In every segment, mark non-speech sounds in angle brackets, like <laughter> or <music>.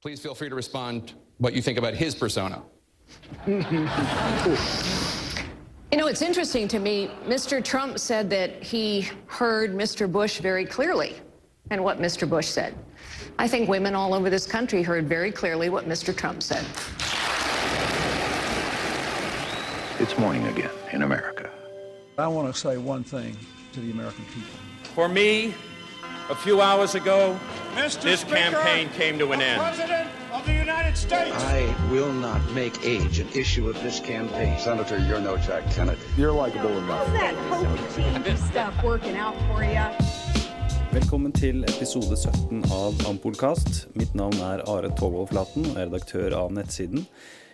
Please feel free to respond what you think about his persona. You know, it's interesting to me. Mr. Trump said that he heard Mr. Bush very clearly and what Mr. Bush said. I think women all over this country heard very clearly what Mr. Trump said. It's morning again in America. I want to say one thing to the American people. For me, a few hours ago, Mr. this campaign came to an end. I will not make age an issue of this campaign. Senator, you're no Jack Kennedy. You're likable enough. How's that poker team stuff working out for you? Velkommen til episode 17 av Ampolkast. Mitt navn er Are Togvold Flaten og er redaktør av nettsiden.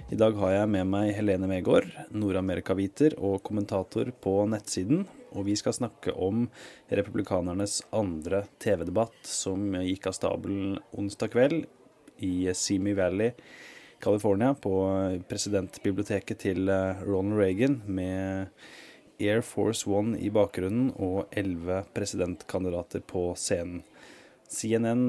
I dag har jeg med meg Helene Megård, Nord-Amerika-viter og kommentator på nettsiden. Og vi skal snakke om republikanernes andre TV-debatt som gikk av stabelen onsdag kveld i Simi Valley, California, på presidentbiblioteket til Ronald Reagan med Air Force One i bakgrunnen og elleve presidentkandidater på scenen. CNN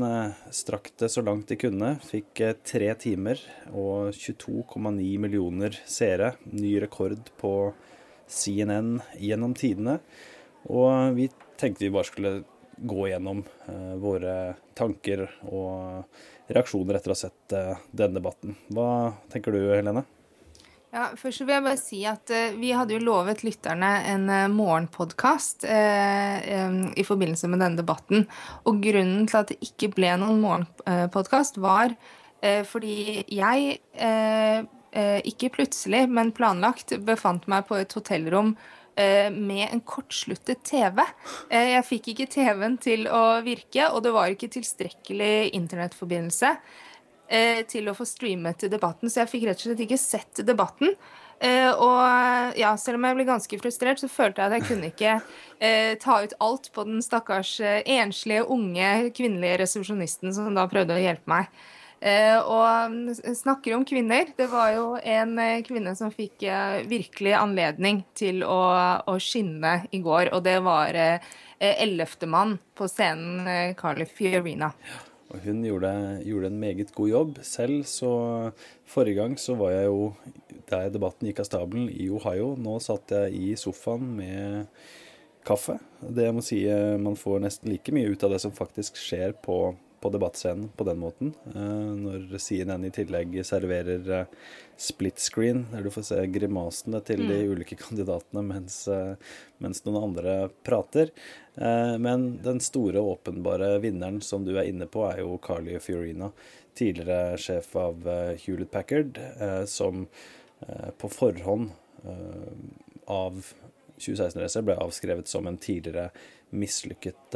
strakk det så langt de kunne, fikk tre timer og 22,9 millioner seere. Ny rekord på CNN gjennom tidene. Og vi tenkte vi bare skulle gå gjennom våre tanker og reaksjoner etter å ha sett denne debatten. Hva tenker du, Helene? Ja, først vil jeg bare si at uh, Vi hadde jo lovet lytterne en morgenpodkast i forbindelse med denne debatten. Og grunnen til at det ikke ble noen morgenpodkast, var fordi jeg, ikke plutselig, men planlagt, befant meg på et hotellrom med en kortsluttet TV. Jeg fikk ikke TV-en til å virke, og det var ikke tilstrekkelig internettforbindelse til å få streamet debatten, så jeg fikk rett og slett ikke sett debatten. Og ja, selv om jeg ble ganske frustrert, så følte jeg at jeg kunne ikke ta ut alt på den stakkars enslige, unge kvinnelige resepsjonisten som da prøvde å hjelpe meg. Og snakker om kvinner. Det var jo en kvinne som fikk virkelig anledning til å, å, skinne i går, og det var ellevtemann på scenen, Carly Fiorina. Og hun gjorde, gjorde, en meget god jobb. Selv så Forrige gang så var jeg jo der debatten gikk av stabelen, i Ohio. Nå satt jeg i sofaen med kaffe. Det jeg må si, man får nesten like mye ut av det som faktisk skjer på, på debattscenen på den måten. Når CNN i tillegg serverer split screen, der du får se grimasene til de ulike <laughs> kandidatene mens, mens noen andre prater. Men den store og åpenbare vinneren som du er inne på, er jo Carly Fiorina, tidligere sjef av Hewlett Packard, som på forhånd av 2016-racet ble avskrevet som en tidligere mislykket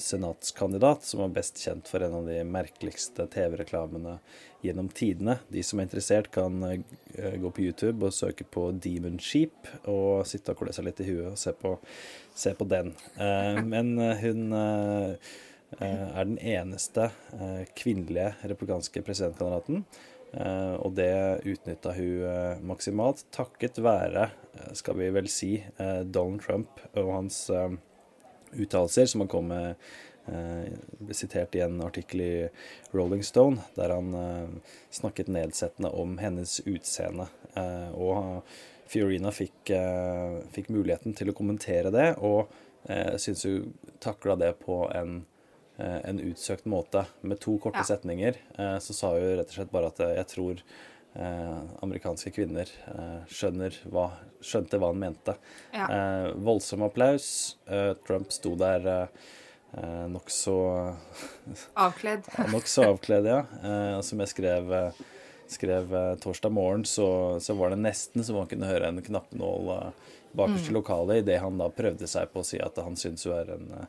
senatskandidat, som var best kjent for en av de merkeligste TV-reklamene gjennom tidene. De som er interessert, kan gå på YouTube og søke på Demon Sheep og sitte og klø seg litt i huet og se på, se på den. Men hun er den eneste kvinnelige republikanske presidentkandidaten. Og det utnytta hun maksimalt, takket være, skal vi vel si, Donald Trump og hans uttalelser, som han kom med ble sitert i en artikkel i Rolling Stone, der han snakket nedsettende om hennes utseende. Og Fiorina fikk, fikk muligheten til å kommentere det, og syns hun takla det på en, en utsøkt måte. Med to korte Ja. setninger så sa hun rett og slett bare at jeg tror amerikanske kvinner skjønner hva, skjønte hva han mente. Ja. Eh, voldsom applaus. Eh, Trump sto der eh, nokså Avkledd. <laughs> Nokså avkledd, ja. Eh, som jeg skrev, eh, skrev eh, torsdag morgen, så, så var det nesten som man kunne høre en knappenål eh, bakerst i Mm. lokalet idet han da prøvde seg på å si at han syntes hun er en, eh,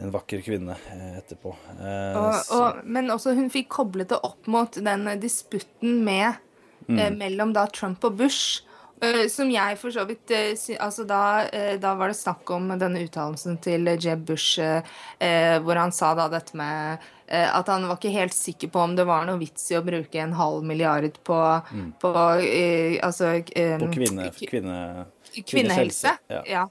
en vakker kvinne eh, etterpå. Eh, Og, og, men også hun fikk koblet det opp mot den disputten med, eh, mellom da Trump og Bush. som jeg for så vidt altså da, da var det snakk om denne uttalelsen til Jeb Bush, hvor han sa da dette med at han var ikke helt sikker på om det var noe vits i å bruke en halv milliard på, på eh, altså på kvinne, kvinne, kvinnehelse. Ja. Ja.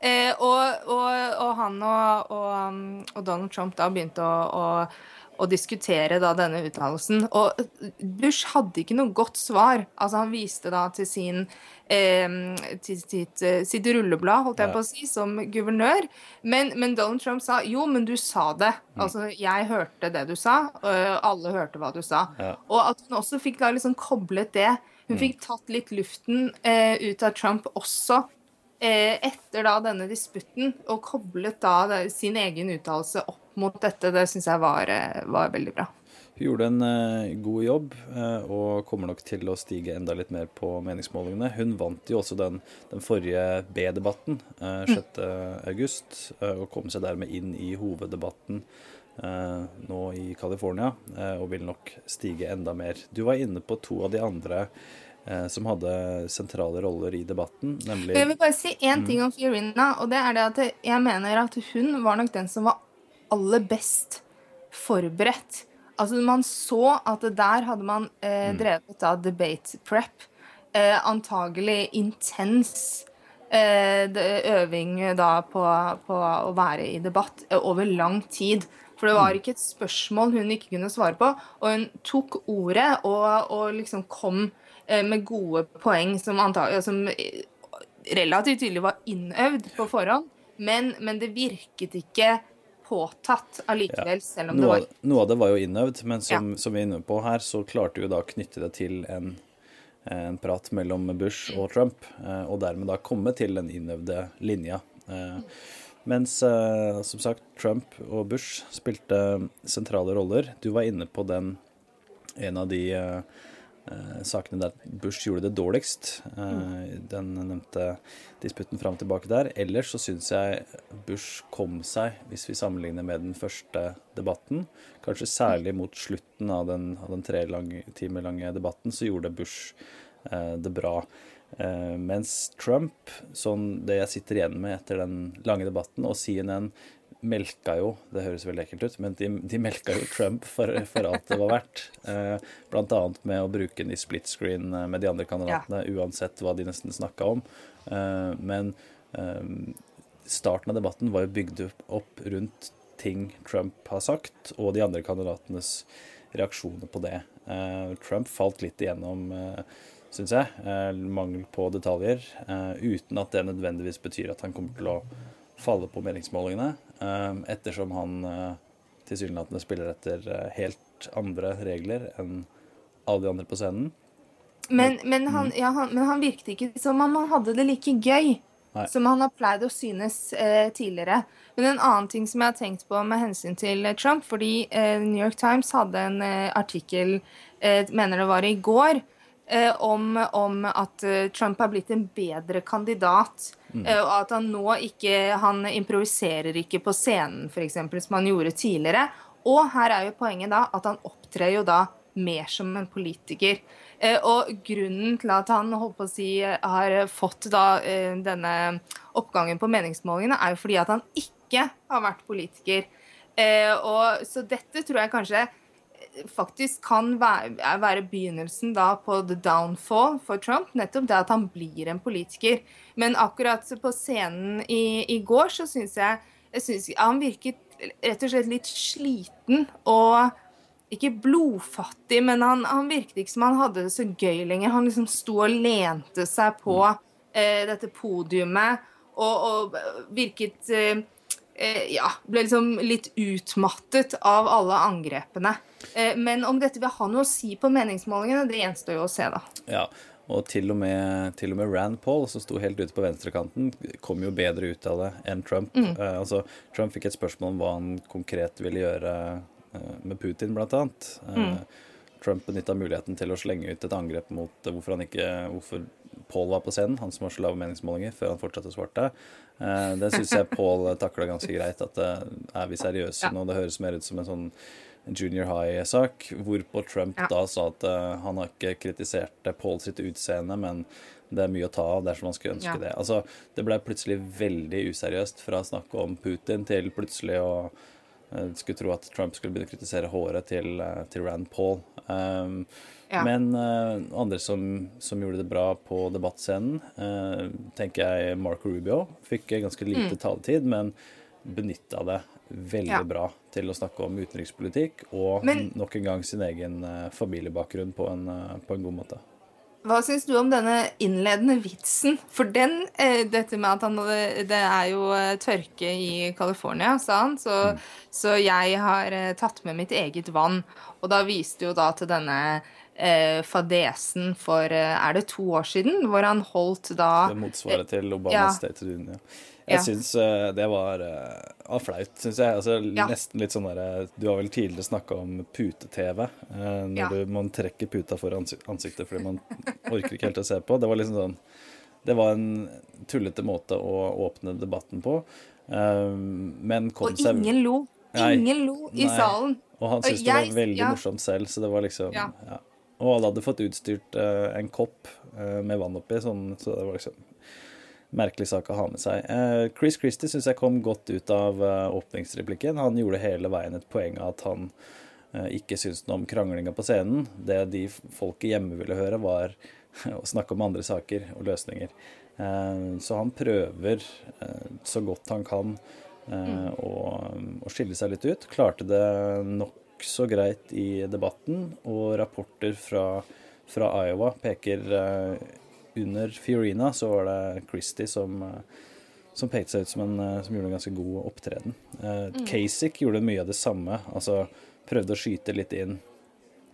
Eh, og, og, og han og, og, um, og Donald Trump da begynte å, å, å diskutere da denne uttalelsen. Og Bush hadde ikke noe godt svar. Altså Han viste da til sin eh, til sitt, eh, sitt, rulleblad, holdt jeg på å si, som guvernør. Men, men, Donald Trump sa jo, men du sa det. Mm. Altså, jeg hørte det du sa, og alle hørte hva du sa. Ja. Og at hun også fikk da liksom koblet det. Hun mm. fikk tatt litt luften eh, ut av Trump også eh, etter da denne disputten, og koblet da sin egen uttalelse opp mot dette, det syns jeg var, eh, var, veldig bra. Hun gjorde en uh, god jobb og kommer nok til å stige enda litt mer på meningsmålingene. Hun vant jo også den, den forrige B-debatten uh, 6.8 uh, og kom seg dermed inn i hoveddebatten nå i California og vil nok stige enda mer. Du var inne på to av de andre som hadde sentrale roller i debatten, nemlig Jeg vil bare si én ting om Fiorina, og det er det at jeg mener at hun var nok den som var aller best forberedt. Altså Man så at der hadde man eh, mm. drevet av debate prep. Eh, antagelig intens eh, øving da på, på, å være i debatt eh, over lang tid. For det var mm. ikke et spørsmål hun ikke kunne svare på. Og hun tok ordet og, og liksom kom eh, med gode poeng som, antagelig, som relativt tydelig var innøvd på forhånd. Men, men det virket ikke påtatt allikevel, ja. selv om noe, det var Noe av det var jo innøvd, men som, ja. som, vi er inne på her, så klarte vi da å knytte det til en, en prat mellom Bush og Trump, eh, og dermed da komme til den innøvde linja. Eh, mens eh, som sagt Trump og Bush spilte sentrale roller. Du var inne på den en av de eh, sakene der Bush gjorde det dårligst. Eh, den nevnte disputten fram og tilbake der. Ellers så syns jeg Bush kom seg, hvis vi sammenligner med den første debatten. Kanskje særlig mot slutten av den, av den tre lang, timer lange debatten, så gjorde Bush eh, det bra. Eh, mens Trump, sånn det jeg sitter igjen med etter den lange debatten, og CNN melka jo Det høres veldig ekkelt ut, men de, de melka jo Trump for, for, alt det var verdt. Eh, blant annet med å bruke den i split screen eh, med de andre kandidatene, ja. uansett hva de nesten snakka om. Eh, men eh, starten av debatten var jo bygd opp rundt ting Trump har sagt, og de andre kandidatenes reaksjoner på det. Eh, Trump falt litt igjennom, eh, syns jeg. mangel på detaljer. uten at det nødvendigvis betyr at han kommer til å falle på meningsmålingene, eh, ettersom han eh, tilsynelatende spiller etter eh, helt andre regler enn alle de andre på scenen. Men, men, han, ja, han, men han, virket ikke som om han hadde det like gøy Nei. som han har pleid å synes eh, tidligere. Men en annen ting som jeg har tenkt på med hensyn til Trump, fordi eh, New York Times hadde en eh, artikkel, mener det var i går, Eh, om, om, at eh, Trump har blitt en bedre kandidat. Mm. Eh, og at han nå ikke Han improviserer ikke på scenen, f.eks., som han gjorde tidligere. Og her er jo poenget da at han opptrer jo da mer som en politiker. Og grunnen til at han holdt på å si, har fått da denne oppgangen på meningsmålingene, er jo fordi at han ikke har vært politiker. Og, så dette tror jeg kanskje faktisk kan være, være, begynnelsen da på the downfall for Trump. Nettopp det at han blir en politiker. Men akkurat på scenen i, i går så syns jeg, jeg synes, Han virket rett og slett litt sliten og ikke blodfattig, men han, han, virket ikke som han hadde det så gøy lenger. Han liksom sto og lente seg på eh, dette podiumet og, og virket eh, Ja, ble liksom litt utmattet av alle angrepene. Eh, men om dette vil ha noe å si på meningsmålingene, det gjenstår jo å se, da. Ja, og til og, med, til og med Rand Paul, som sto helt ute på venstrekanten, kom jo bedre ut av det enn Trump. Mm. Uh, altså, Trump fikk et spørsmål om hva han konkret ville gjøre med Putin, blant annet. Mm. Trump benytta muligheten til å slenge ut et angrep mot hvorfor han ikke hvorfor Paul var på scenen, han som har så lave meningsmålinger, før han fortsatte å svarte. Det syns jeg Paul takla ganske greit. At er vi seriøse ja. nå? Det høres mer ut som en sånn junior high-sak, hvorpå Trump ja. da sa at han har ikke kritisert Paul sitt utseende, men det er mye å ta av dersom man skulle ønske ja. det. Altså, Det ble plutselig veldig useriøst fra å snakke om Putin til plutselig å skulle tro at Trump skulle begynne å kritisere håret til, til Rand Paul. Um, ja. Men andre som, som, gjorde det bra på debattscenen, tenker jeg Marco Rubio. Fikk ganske lite mm. taletid, men benytta det veldig Ja. bra til å snakke om utenrikspolitikk, og Men- nok en gang sin egen uh, familiebakgrunn på en, på en god måte. Hva syns du om denne innledende vitsen? For den, dette med at han Det er jo tørke i California, sa han, så, så jeg har tatt med mitt eget vann. Og da viste jo da til denne eh, fadesen for eh, Er det to år siden? Hvor han holdt da Det motsvaret til Obamas ja. State of the Union. Jeg Ja. syns eh, det var, eh, var flaut, syns jeg. Altså, Ja. Nesten litt sånn derre Du har vel tidligere snakka om pute-TV. eh, når Ja. du, man trekker puta for ansiktet fordi man orker ikke helt å se på. Det var liksom sånn Det var en tullete måte å åpne debatten på. eh, men kom Og seg ingen lo. Nei. Ingen lo i Nei. salen. Og han syntes det var veldig morsomt selv, så det var liksom Ja. Og alle hadde fått utstyrt eh, en kopp eh, med vann oppi, sånn, så det var liksom merkelig sak å ha med seg. Eh, Chris Christie syns jeg kom godt ut av eh, åpningsreplikken. Han gjorde hele veien et poeng av at han eh, ikke syntes noe om kranglinga på scenen. Det de folket hjemme ville høre, var <laughs> å snakke om andre saker og løsninger. Eh, så han prøver så godt han kan eh, å, å skille seg litt ut. Klarte det nokså greit i debatten, og rapporter fra, fra Iowa peker eh, under Fiorina så var det Christie som, eh, som pekte seg ut som en eh, som gjorde en ganske god opptreden. Mm. Kasich gjorde mye av det samme. Altså prøvde å skyte litt inn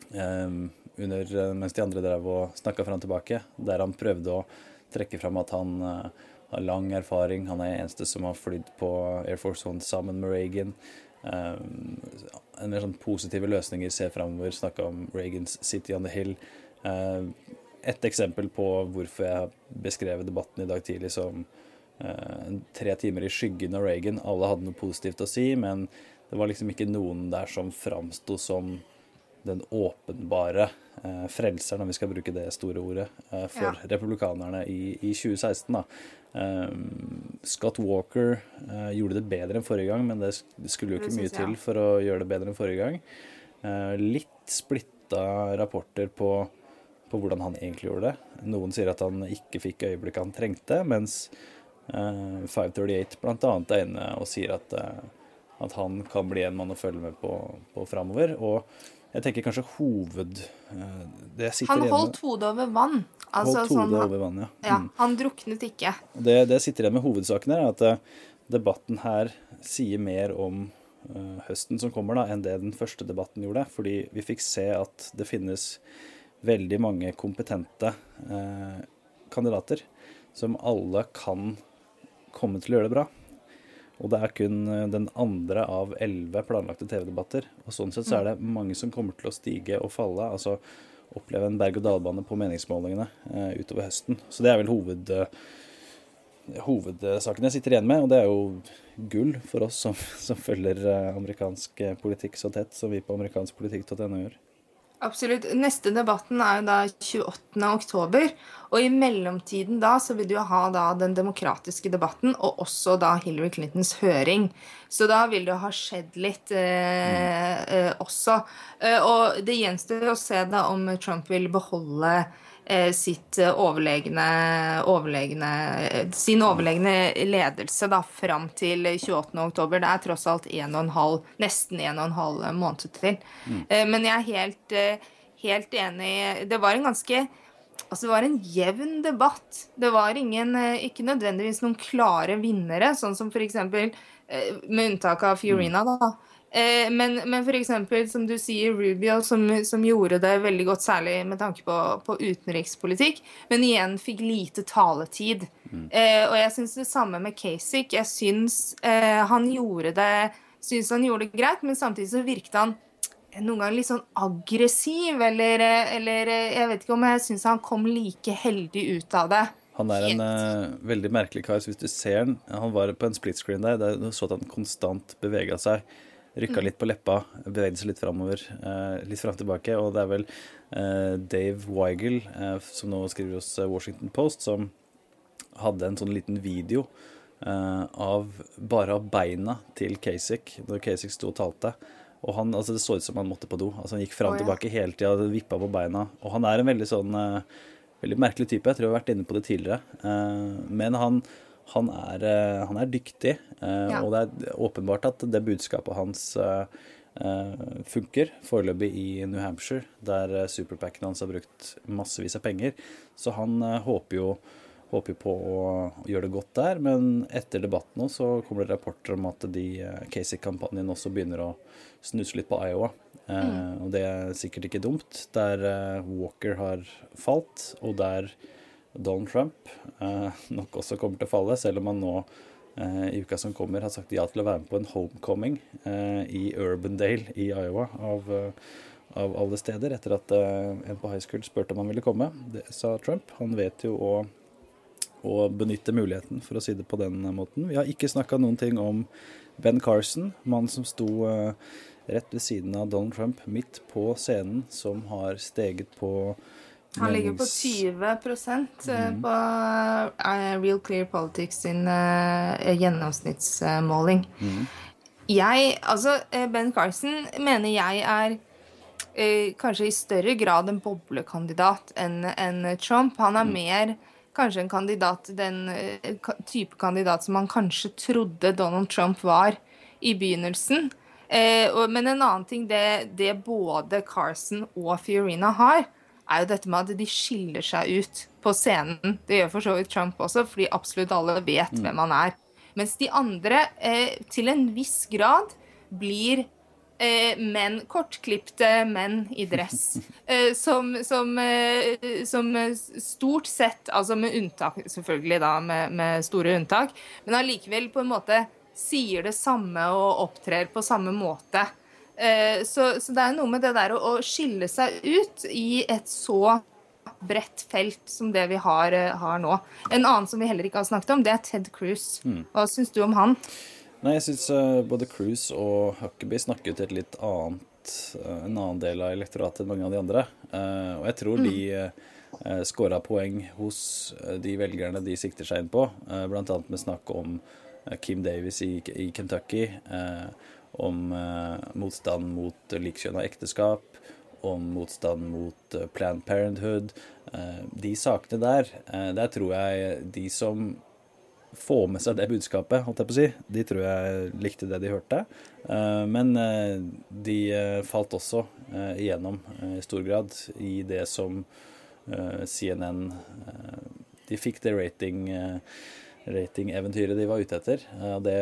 Um, under, mens de andre drev og snakka fram tilbake. Der han prøvde å trekke fram at han uh, har lang erfaring. Han er eneste som har flydd på Air Force One sammen med Reagan. Eh, en mer sånn positive løsninger, se framover, snakke om Reagans City on the Hill. Eh, et eksempel på hvorfor jeg beskrevet debatten i dag tidlig som eh, tre timer i skyggen av Reagan. Alle hadde noe positivt å si, men det var liksom ikke noen der som framsto som den åpenbare eh, frelseren, om vi skal bruke det store ordet, eh, for Ja. republikanerne i, i 2016. da. Eh, Scott Walker eh, gjorde det bedre enn forrige gang, men det, skulle jo ikke mye til for å gjøre det bedre enn forrige gang. Eh, litt splitta rapporter på, på hvordan han egentlig gjorde det. Noen sier at han ikke fikk øyeblikket han trengte, mens eh, 538 blant annet er inne og sier at, eh, at han kan bli en mann å følge med på, på framover. Og jeg tenker kanskje hoved... eh, det jeg Han holdt hodet over vann. Altså, Holdt hodet sånn, over vann, ja. ja. Mm. Han druknet ikke. Det, det jeg sitter igjen med hovedsaken her, er at eh, debatten her sier mer om eh, høsten som kommer, da, enn det den første debatten gjorde. Fordi vi fikk se at det finnes veldig mange kompetente eh, kandidater som alle kan komme til å gjøre det bra. Og det er kun eh, den andre av elleve planlagte TV-debatter. Og sånn sett så er det mange som kommer til å stige og falle. Altså oppleve en berg-og-dal-bane på meningsmålingene eh, utover høsten. Så det er vel hoved, eh, hovedsaken jeg sitter igjen med. Og det er jo gull for oss som, <laughs> som følger eh, amerikansk politikk så tett som vi på amerikanskpolitikk.no gjør. Absolutt. Neste debatten er jo da 28. oktober. Og i mellomtiden da så vil du jo ha da den demokratiske debatten, og også da Hillary Clintons høring. Så da vil det jo ha skjedd litt eh, eh, også. Eh, og det gjenstår å se da om Trump vil beholde eh, sitt eh, overlegne, overlegne eh, sin overlegne ledelse da fram til 28. oktober. Det er tross alt en og en halv, nesten en og en halv måned til. Mm. Men jeg er helt, eh, helt enig. Det var en ganske Altså, det var en jevn debatt. Det var ingen, eh, ikke nødvendigvis noen klare vinnere, sånn som eh, Med unntak av Fiorina, da. Eh, Men, men eksempel, som du sier, Rubio, som, som gjorde det veldig godt, særlig med tanke på, på utenrikspolitikk, men igjen fikk lite taletid. Eh, og jeg syns det samme med Kasich. Jeg syns eh, han gjorde det synes han gjorde det greit, men samtidig så virket han noen ganger litt sånn aggressiv, eller, eller Jeg vet ikke om jeg syns han kom like heldig ut av det. Han er en uh, veldig merkelig kar. så Hvis du ser han Han var på en split screen der. der Du så at han konstant bevega seg. Rykka litt på leppa, bevegde seg litt framover. Eh, litt fram tilbake. Og det er vel eh, Dave Weigel, eh, som nå skriver hos Washington Post, som hadde en sånn liten video av bare av beina til Kasich når Kasich sto og talte. Og han, altså Det så ut som han måtte på do. Altså Han gikk fram og oh, ja. tilbake hele tida, vippa på beina. Og han er en veldig sånn Veldig merkelig type. Jeg tror jeg har vært inne på det tidligere. Men han, Han er, eh, han er dyktig, eh, Ja. og det er åpenbart at det budskapet hans eh, funker foreløpig i New Hampshire, der superpacken hans har brukt massevis av penger. Så han håper jo håper jo på å gjøre det godt der, men etter debatten nå så kommer det rapporter om at de Casey-kampanjen også begynner å snuse litt på Iowa. Eh, og det er sikkert ikke dumt, der Walker har falt, og der Donald Trump eh, nok også kommer til å falle, selv om han nå eh, i uka som kommer har sagt ja til å være med på en homecoming eh, i Urbandale i Iowa av, av alle steder, etter at en på high school spurte om han ville komme. Det sa Trump. Han vet jo å, å benytte muligheten, for å si det på den måten. Vi har ikke snakka noen ting om Ben Carson, mannen som sto rett ved siden av Donald Trump midt på scenen, som har steget på Han ligger på 20 mm. på eh, Real Clear Politics sin gjennomsnittsmåling. gjennomsnittsmåling. Jeg, altså eh, Ben Carson mener jeg er eh, kanskje i større grad en boblekandidat enn en Trump. Han er mer kanskje en kandidat, den eh, type kandidat som man kanskje trodde Donald Trump var i begynnelsen. Eh, men en annen ting det, det både Carson og Fiorina har, er jo dette med at de skiller seg ut på scenen. Det gjør for så vidt Trump også, fordi absolutt alle vet hvem han er. Mens de andre eh, til en viss grad blir eh, menn, kortklipte menn i dress. <laughs> Eh, som, som, eh, som stort sett, altså med unntak selvfølgelig da, med, med store unntak, men allikevel på en måte sier det samme og opptrer på samme måte. Eh, så, så det er noe med det der å, å skille seg ut i et så bredt felt som det vi har, eh, har nå. En annen som vi heller ikke har snakket om, det er Ted Cruz. Hva syns du om han? Nei, jeg syns både Cruise og Huckabee snakket til et litt annet eh, en annen del av elektoratet enn mange av de andre. Eh, og jeg tror de mm. scora poeng hos eh, de velgerne de sikter seg inn på, bl.a. med snakk om eh, Kim Davis i, i Kentucky, eh, om eh, motstand mot likekjønna ekteskap, om motstand mot eh, Planned Parenthood. Eh, de sakene der, der tror jeg de som få med seg det budskapet, holdt jeg på å si. De tror jeg likte det de hørte. Men de falt også igjennom i stor grad i det som CNN De fikk det rating ratingeventyret de var ute etter. Eh, og Det,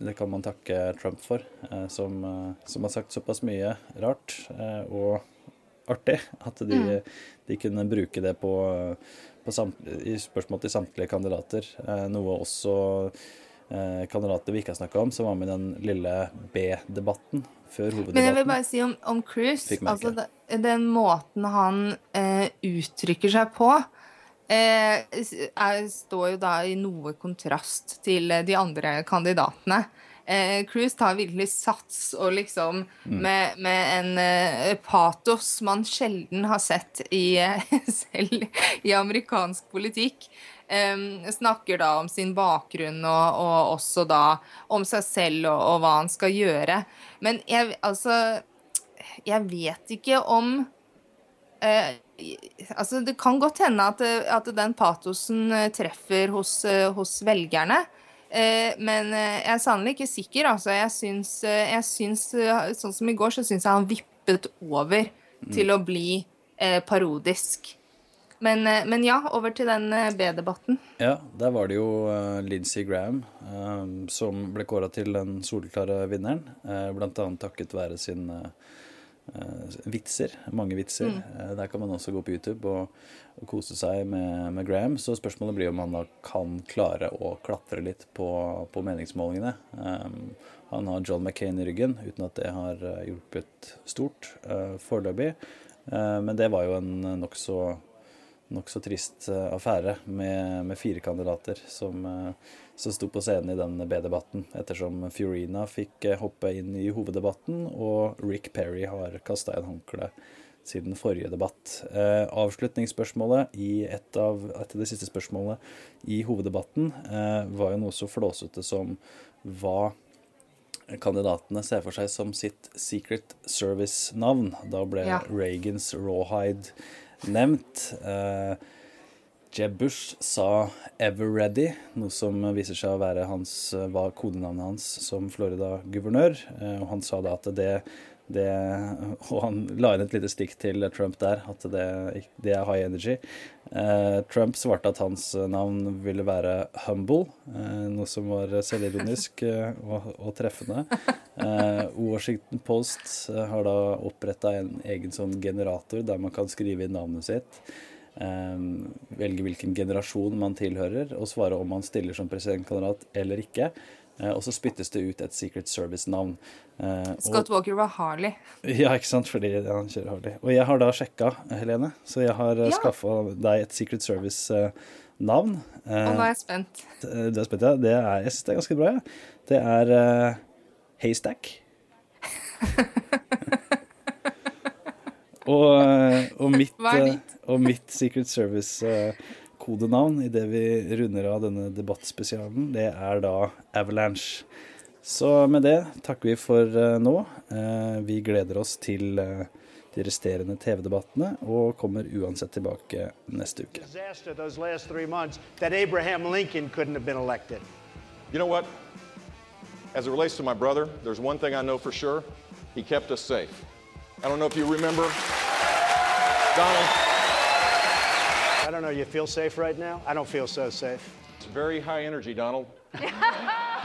det kan man takke Trump for, eh, som, eh, som har sagt såpass mye rart og artig at de, de kunne bruke det på, på samt, i spørsmål til samtlige kandidater. Noe også kandidater vi ikke har snakka om, som var med i den lille B-debatten før Men jeg vil bare si om, om Cruise altså Den måten han eh, uttrykker seg på, eh, er, står jo da i noe kontrast til eh, de andre kandidatene. Eh, Cruise tar virkelig sats og liksom med, med en eh, patos man sjelden har sett i, eh, <laughs> selv i amerikansk politikk. Em, snakker da om sin bakgrunn og, og også da om seg selv og, og hva han skal gjøre. Men jeg, altså Jeg vet ikke om eh, Altså, det kan godt hende at, at den patosen eh, treffer hos, eh, hos velgerne. Eh, men eh, jeg er sannelig ikke sikker. Altså, jeg syns, eh, jeg syns eh, Sånn som i går, så syns jeg han vippet over til å bli eh, parodisk. Men, eh, men ja, over til den eh, B-debatten. Ja, der var det jo uh, Lindsey Graham eh, som ble kåra til den soleklare vinneren. Uh, blant annet takket være sin eh, eh, vitser. Mange vitser. Eh, der kan man også gå på YouTube og, og kose seg med, med Graham. Så spørsmålet blir om han da kan klare å klatre litt på, på meningsmålingene. Um, han har John McCain i ryggen, uten at det har eh, hjulpet stort uh, foreløpig. Uh, men det var jo en nokså nokså trist eh, affære med, med fire kandidater som, eh, som sto på scenen i den B-debatten, ettersom Fiorina fikk eh, hoppe inn i hoveddebatten, og Rick Perry har kasta inn håndkleet siden forrige debatt. Eh, avslutningsspørsmålet i et av etter det siste spørsmålet i hoveddebatten eh, var jo noe så flåsete som hva kandidatene ser for seg som sitt Secret Service-navn. Da ble Ja. Reagans Rawhide nevnt. Eh, Jeb Bush sa 'ever ready', noe som viser seg å være hans, var kodenavnet hans som Florida-guvernør. Eh, og han sa da at det, det Og han la inn et lite stikk til Trump der, at det, det er high energy. Eh, Trump svarte at hans navn ville være 'humble', eh, noe som var selvironisk eh, og, og, treffende. Eh, <laughs> Washington Post har da oppretta en egen sånn generator der man kan skrive inn navnet sitt. Um, velge hvilken generasjon man tilhører, og svare om man stiller som presidentkandidat eller ikke. Uh, og så spyttes det ut et Secret Service-navn. Uh, Scott og, Walker var Harley. <laughs> Ja, ikke sant, fordi han kjører Harley. Og jeg har da sjekka, Helene, så jeg har ja. skaffa deg et Secret Service-navn. Uh, og nå er jeg spent. Du er spent, ja. Det er, jeg syns det er ganske bra, ja. Det er Haystack. Og, og mitt ditt? Og mitt Secret Service-kodenavn idet vi runder av denne debattspesialen, det er da Avalanche. Så med det takker vi for eh, nå. Eh, vi gleder oss til eh, de resterende TV-debattene og kommer uansett tilbake neste uke. You know what? As it relates to my brother, there's one thing I know for sure. He kept us safe. I don't know if you remember, Donald. I don't know. You feel safe right now? I don't feel so safe. It's very high energy, Donald. <laughs>